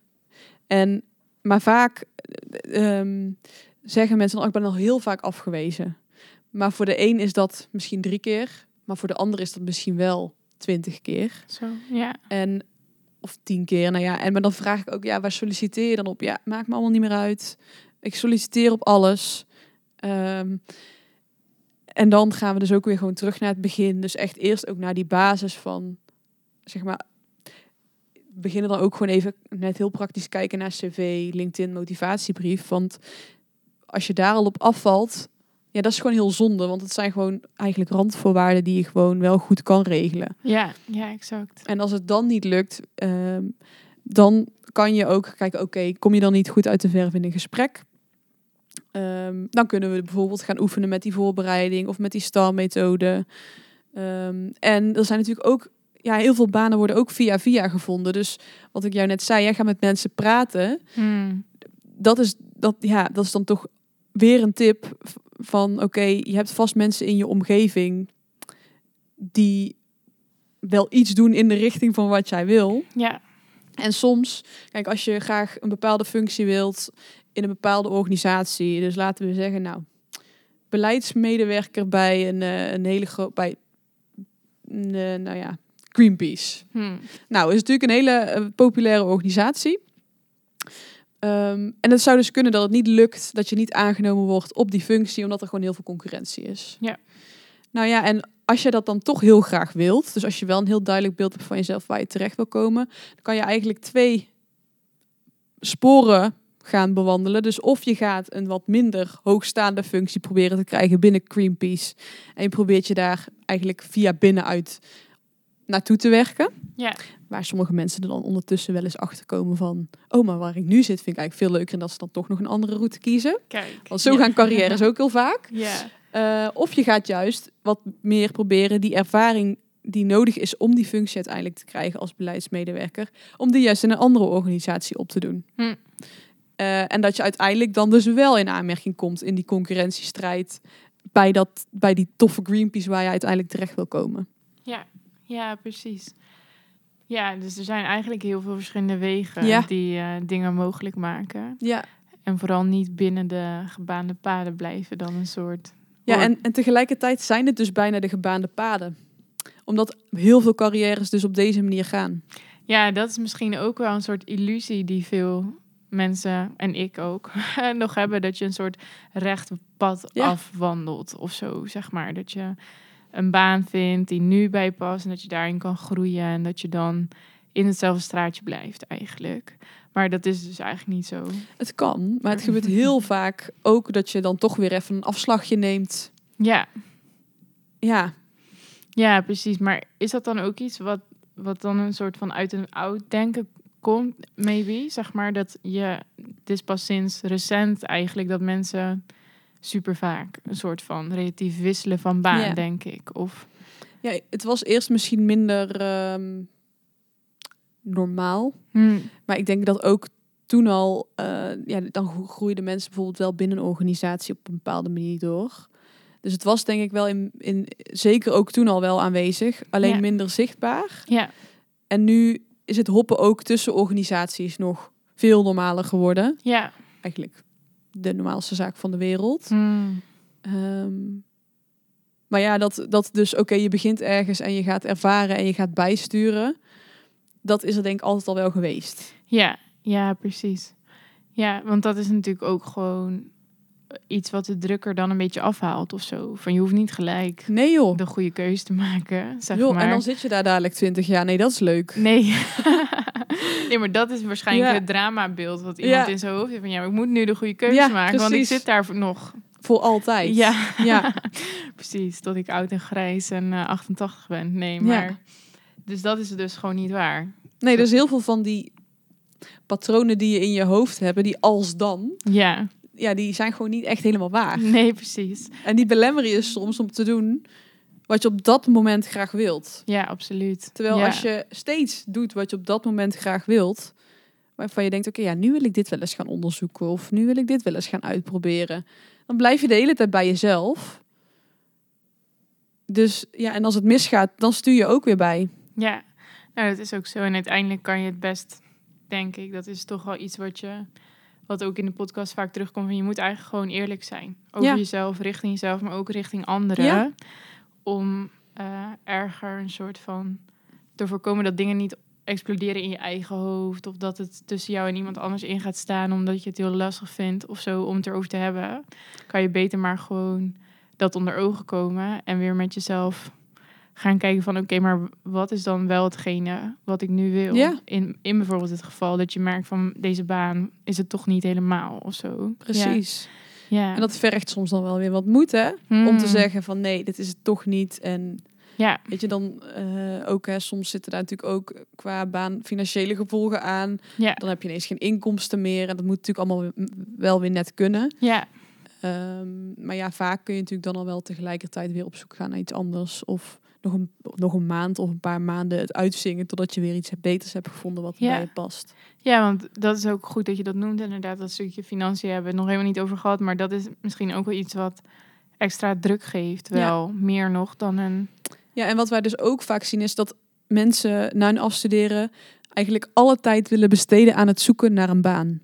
En, maar vaak um, zeggen mensen, oh, ik ben al heel vaak afgewezen. Maar voor de een is dat misschien drie keer, maar voor de ander is dat misschien wel twintig keer. Zo, ja. En of tien keer, nou ja. En maar dan vraag ik ook, ja, waar solliciteer je dan op? Ja, maakt me allemaal niet meer uit. Ik solliciteer op alles. Um, en dan gaan we dus ook weer gewoon terug naar het begin. Dus echt eerst ook naar die basis van, zeg maar, beginnen dan ook gewoon even net heel praktisch kijken naar cv, LinkedIn, motivatiebrief. Want als je daar al op afvalt, ja, dat is gewoon heel zonde. Want het zijn gewoon eigenlijk randvoorwaarden die je gewoon wel goed kan regelen. Ja, ja, exact. En als het dan niet lukt, um, dan kan je ook kijken, oké, kom je dan niet goed uit de verf in een gesprek? Um, dan kunnen we bijvoorbeeld gaan oefenen met die voorbereiding of met die STAR-methode. Um, en er zijn natuurlijk ook, ja, heel veel banen worden ook via via gevonden. Dus wat ik jou net zei, jij gaat met mensen praten. Hmm. Dat, is, dat, ja, dat is dan toch weer een tip van, oké, okay, je hebt vast mensen in je omgeving die wel iets doen in de richting van wat jij wil. Ja. En soms, kijk, als je graag een bepaalde functie wilt in een bepaalde organisatie. Dus laten we zeggen, nou, beleidsmedewerker bij een, uh, een hele groot bij uh, nou ja, Greenpeace. Hmm. Nou, is natuurlijk een hele uh, populaire organisatie. Um, en het zou dus kunnen dat het niet lukt dat je niet aangenomen wordt op die functie, omdat er gewoon heel veel concurrentie is. Ja. Nou ja, en als je dat dan toch heel graag wilt, dus als je wel een heel duidelijk beeld hebt van jezelf waar je terecht wil komen, dan kan je eigenlijk twee sporen gaan bewandelen. Dus of je gaat een wat minder hoogstaande functie proberen te krijgen binnen Greenpeace. En je probeert je daar eigenlijk via binnenuit naartoe te werken. Ja. Waar sommige mensen er dan ondertussen wel eens achter komen van... oh, maar waar ik nu zit vind ik eigenlijk veel leuker... en dat ze dan toch nog een andere route kiezen. Kijk. Want zo gaan carrières *laughs* ook heel vaak. Ja. Uh, of je gaat juist wat meer proberen die ervaring die nodig is om die functie uiteindelijk te krijgen als beleidsmedewerker, om die juist in een andere organisatie op te doen. Hm. Uh, en dat je uiteindelijk dan dus wel in aanmerking komt in die concurrentiestrijd bij, dat, bij die toffe Greenpeace waar je uiteindelijk terecht wil komen. Ja, ja precies. Ja, dus er zijn eigenlijk heel veel verschillende wegen ja. die uh, dingen mogelijk maken. Ja. En vooral niet binnen de gebaande paden blijven dan een soort Ja, en, en tegelijkertijd zijn het dus bijna de gebaande paden. Omdat heel veel carrières dus op deze manier gaan. Ja, dat is misschien ook wel een soort illusie die veel mensen en ik ook *laughs* nog hebben. Dat je een soort recht pad afwandelt of zo, zeg maar. Dat je een baan vindt die nu bij past en dat je daarin kan groeien. En dat je dan in hetzelfde straatje blijft eigenlijk. Maar dat is dus eigenlijk niet zo. Het kan, maar het gebeurt heel vaak ook dat je dan toch weer even een afslagje neemt. Ja. Ja. Ja, precies. Maar is dat dan ook iets wat, wat dan een soort van uit een oud denken komt, maybe? Zeg maar dat je, het is pas sinds recent eigenlijk dat mensen super vaak een soort van relatief wisselen van baan, denk ik. Of... Ja, het was eerst misschien minder ehm, normaal. Hmm. Maar ik denk dat ook toen al, uh, ja, dan groeiden mensen bijvoorbeeld wel binnen een organisatie op een bepaalde manier door. Dus het was denk ik wel in, in zeker ook toen al wel aanwezig, alleen minder zichtbaar. Ja. En nu is het hoppen ook tussen organisaties nog veel normaler geworden. Ja. Eigenlijk de normaalste zaak van de wereld. Hmm. Ehm, maar ja, dat, dat dus, oké, je begint ergens en je gaat ervaren en je gaat bijsturen. Dat is er denk ik altijd al wel geweest. Ja, ja, precies. Ja, want dat is natuurlijk ook gewoon iets wat de drukker dan een beetje afhaalt of zo. Van je hoeft niet gelijk nee, joh. de goede keuze te maken. Zeg joh, maar. En dan zit je daar dadelijk 20 jaar. Nee, dat is leuk. Nee. *laughs* *laughs* nee, maar dat is waarschijnlijk het dramabeeld wat iemand in zijn hoofd heeft. Van ja, ik moet nu de goede keuze maken, want ik zit daar nog. Voor altijd. Ja, ja. *laughs* precies. Tot ik oud en grijs en uh, eh, 88 ben. Nee, maar... Dus dat is dus gewoon niet waar. Nee, er is heel veel van die patronen die je in je hoofd hebben, die als dan. Ja ja, die zijn gewoon niet echt helemaal waar. Nee, precies. En die belemmeren je soms om te doen wat je op dat moment graag wilt. Ja, absoluut. Terwijl als je steeds doet wat je op dat moment graag wilt, waarvan je denkt, oké, ja, nu wil ik dit wel eens gaan onderzoeken of nu wil ik dit wel eens gaan uitproberen, dan blijf je de hele tijd bij jezelf. Dus ja, en als het misgaat, dan stuur je ook weer bij. Ja, nou, dat is ook zo. En uiteindelijk kan je het best, denk ik, dat is toch wel iets wat je wat ook in de podcast vaak terugkomt, van je moet eigenlijk gewoon eerlijk zijn. Over jezelf, richting jezelf, maar ook richting anderen. Om uh, erger een soort van te voorkomen dat dingen niet exploderen in je eigen hoofd. Of dat het tussen jou en iemand anders in gaat staan omdat je het heel lastig vindt of zo om het erover te hebben. Kan je beter maar gewoon dat onder ogen komen en weer met jezelf gaan kijken van oké, maar wat is dan wel hetgene wat ik nu wil? Ja. In, in bijvoorbeeld het geval dat je merkt van deze baan is het toch niet helemaal of zo. Precies. Ja. En dat vergt soms dan wel weer wat moed, hè? Om te hmm. zeggen van nee, dit is het toch niet. En ja. weet je, dan uh, ook hè, soms zitten daar natuurlijk ook qua baan financiële gevolgen aan. Ja. Dan heb je ineens geen inkomsten meer. En dat moet natuurlijk allemaal wel weer net kunnen. Ja. Um, maar ja, vaak kun je natuurlijk dan al wel tegelijkertijd weer op zoek gaan naar iets anders. Of nog een, nog een maand of een paar maanden het uitzingen totdat je weer iets beters hebt gevonden wat bij je past. Ja, want dat is ook goed dat je dat noemt. Inderdaad, dat stukje financiën hebben we het nog helemaal niet over gehad. Maar dat is misschien ook wel iets wat extra druk geeft. Wel meer nog dan een. Ja, en wat wij dus ook vaak zien is dat mensen na hun afstuderen eigenlijk alle tijd willen besteden aan het zoeken naar een baan.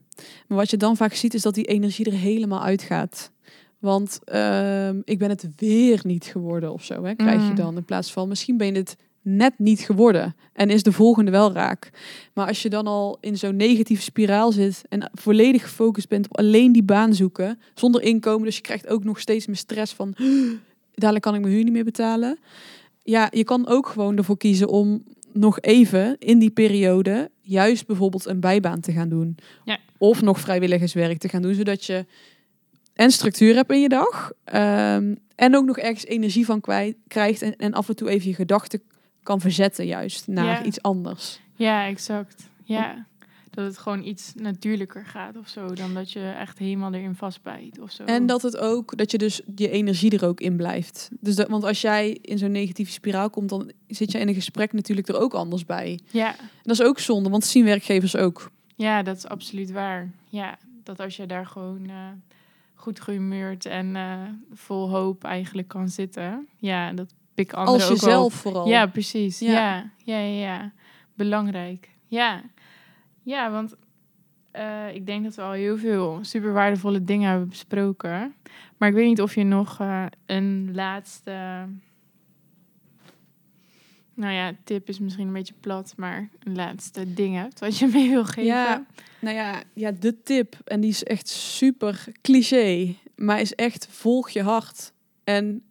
Maar wat je dan vaak ziet is dat die energie er helemaal uitgaat. Want uh, ik ben het weer niet geworden of zo, hè, krijg je mm. dan. In plaats van, misschien ben je het net niet geworden. En is de volgende wel raak. Maar als je dan al in zo'n negatieve spiraal zit en volledig gefocust bent op alleen die baan zoeken, zonder inkomen, dus je krijgt ook nog steeds meer stress van, *gasps* dadelijk kan ik mijn huur niet meer betalen. Ja, je kan ook gewoon ervoor kiezen om nog even in die periode juist bijvoorbeeld een bijbaan te gaan doen. Ja. Of nog vrijwilligerswerk te gaan doen, zodat je en structuur hebt in je dag. Ehm, en ook nog ergens energie van kwijt, krijgt. En, en af en toe even je gedachten kan verzetten juist naar iets anders. Ja, exact. Ja. Dat het gewoon iets natuurlijker gaat of zo. Dan dat je echt helemaal erin vastbijt of zo. En dat het ook, dat je dus je energie er ook in blijft. Dus dat, want als jij in zo'n negatieve spiraal komt, dan zit je in een gesprek natuurlijk er ook anders bij. Ja. En dat is ook zonde, want zien werkgevers ook. Ja, dat is absoluut waar. Ja, dat als je daar gewoon... Uh, goed gehumeurd en uh, vol hoop eigenlijk kan zitten. Ja, dat pik anderen Als jezelf vooral. Ja, precies. Ja. ja. Ja, ja, Belangrijk. Ja. Ja, want uh, ik denk dat we al heel veel super waardevolle dingen hebben besproken. Maar ik weet niet of je nog uh, een laatste. Nou ja, tip is misschien een beetje plat, maar een laatste ding hebt wat je *laughs* mee wil geven. Ja, nou ja, ja, de tip, en die is echt super cliché, maar is echt volg je hart. En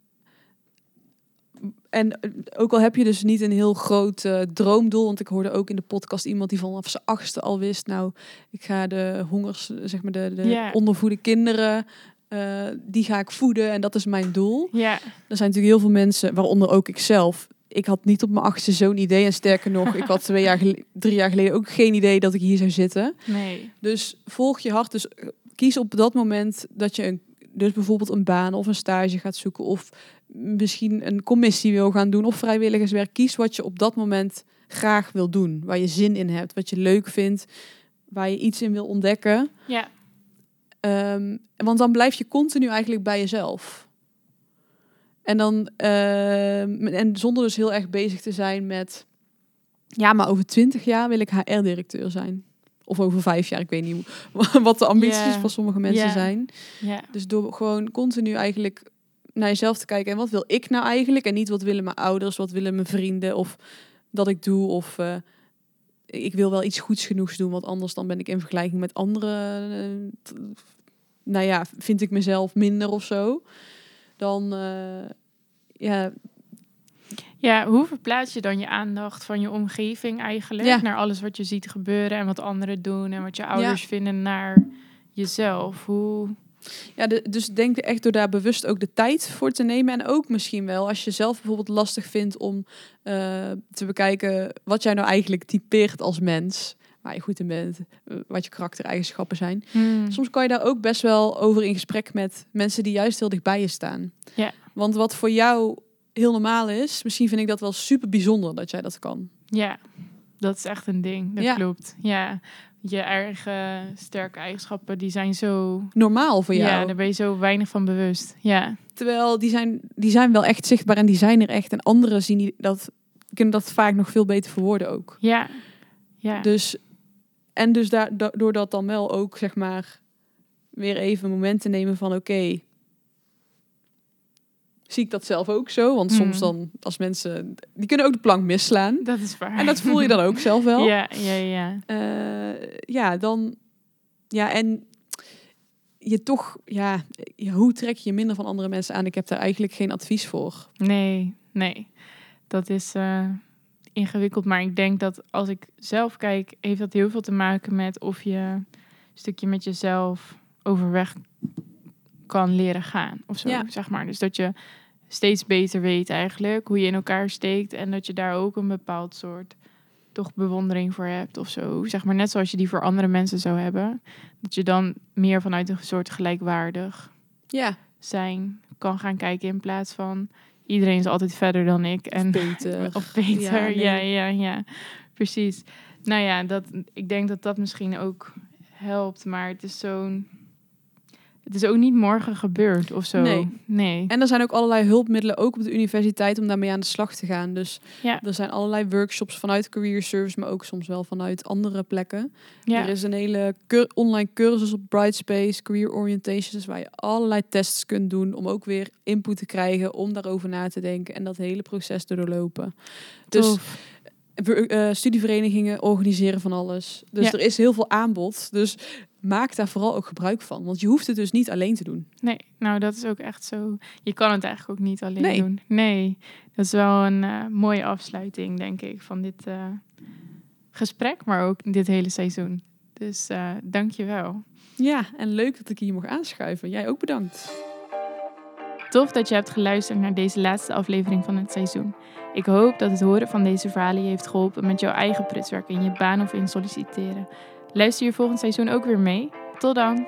en eh, ook al heb je dus niet een heel groot uh, droomdoel, want ik hoorde ook in de podcast iemand die vanaf zijn achtste al wist, nou, ik ga de hongers, zeg maar de, de ondervoede kinderen, uh, die ga ik voeden en dat is mijn doel. Ja. Er zijn natuurlijk heel veel mensen, waaronder ook ik zelf. Ik had niet op mijn achtste zo'n idee en sterker nog, ik had twee jaar, drie jaar geleden ook geen idee dat ik hier zou zitten. Nee. Dus volg je hart. Dus kies op dat moment dat je een dus bijvoorbeeld een baan of een stage gaat zoeken of misschien een commissie wil gaan doen of vrijwilligerswerk. Kies wat je op dat moment graag wil doen, waar je zin in hebt, wat je leuk vindt, waar je iets in wil ontdekken. Ja. Um, want dan blijf je continu eigenlijk bij jezelf. En dan uh, en zonder dus heel erg bezig te zijn met ja, maar over twintig jaar wil ik HR-directeur zijn. Of over vijf jaar, ik weet niet *laughs* wat de ambities van sommige mensen zijn. Yeah. Dus door gewoon continu eigenlijk naar jezelf te kijken. En wat wil ik nou eigenlijk? En niet wat willen mijn ouders, wat willen mijn vrienden of dat ik doe. Of uh, ik wil wel iets goeds genoegs doen, want anders dan ben ik in vergelijking met anderen. Uh, nou ja, vind ik mezelf minder of zo. Dan uh, ja, ja, hoe verplaats je dan je aandacht van je omgeving eigenlijk naar alles wat je ziet gebeuren en wat anderen doen en wat je ouders vinden naar jezelf? Hoe ja, de, dus denk echt door daar bewust ook de tijd voor te nemen. En ook misschien wel als je zelf bijvoorbeeld lastig vindt om uh, te bekijken wat jij nou eigenlijk typeert als mens. Waar je goed in bent, eh, wat je karaktereigenschappen zijn. Hmm. Soms kan je daar ook best wel over in gesprek met mensen die juist heel dicht bij je staan. Ja. Want wat voor jou heel normaal is, misschien vind ik dat wel super bijzonder dat jij dat kan. Ja, dat is echt een ding. Dat ja. klopt. Ja, je eigen sterke eigenschappen, die zijn zo... Normaal voor jou. Ja, daar ben je zo weinig van bewust. Ja. Terwijl die zijn, die zijn wel echt zichtbaar en die zijn er echt. En anderen zien die, dat, kunnen dat vaak nog veel beter verwoorden ook. Ja. ja. Dus, en dus daar, door dat dan wel ook, zeg maar, weer even een moment te nemen van... Oké, zie ik dat zelf ook zo. Want soms hmm. dan, als mensen, die kunnen ook de plank misslaan. Dat is waar. En dat voel je dan ook zelf *laughs* wel. Ja, ja, ja. Uh, ja, dan, ja, en je toch, ja, hoe trek je je minder van andere mensen aan? Ik heb daar eigenlijk geen advies voor. Nee, nee. Dat is uh, ingewikkeld. Maar ik denk dat als ik zelf kijk, heeft dat heel veel te maken met of je een stukje met jezelf overweg kan leren gaan of zo, ja. zeg maar. Dus dat je steeds beter weet eigenlijk hoe je in elkaar steekt en dat je daar ook een bepaald soort toch bewondering voor hebt of zo. Zeg maar net zoals je die voor andere mensen zou hebben. Dat je dan meer vanuit een soort gelijkwaardig ja. zijn kan gaan kijken in plaats van iedereen is altijd verder dan ik. En, of beter. *laughs* of beter, ja, ja, ja, ja. Precies. Nou ja, dat, ik denk dat dat misschien ook helpt, maar het is zo'n het is ook niet morgen gebeurd of zo. Nee. nee. En er zijn ook allerlei hulpmiddelen, ook op de universiteit, om daarmee aan de slag te gaan. Dus ja. er zijn allerlei workshops vanuit Career Service, maar ook soms wel vanuit andere plekken. Ja. Er is een hele online cursus op Brightspace, Career Orientations, waar je allerlei tests kunt doen om ook weer input te krijgen, om daarover na te denken en dat hele proces te doorlopen. Dus uh, studieverenigingen organiseren van alles. Dus er is heel veel aanbod. Dus maak daar vooral ook gebruik van. Want je hoeft het dus niet alleen te doen. Nee, nou dat is ook echt zo. Je kan het eigenlijk ook niet alleen doen. Nee, dat is wel een uh, mooie afsluiting, denk ik, van dit uh, gesprek, maar ook dit hele seizoen. Dus uh, dank je wel. Ja, en leuk dat ik hier mocht aanschuiven. Jij ook bedankt. Tof dat je hebt geluisterd naar deze laatste aflevering van het seizoen. Ik hoop dat het horen van deze verhalen je heeft geholpen met jouw eigen prutswerk in je baan of in solliciteren. Luister je volgend seizoen ook weer mee. Tot dan!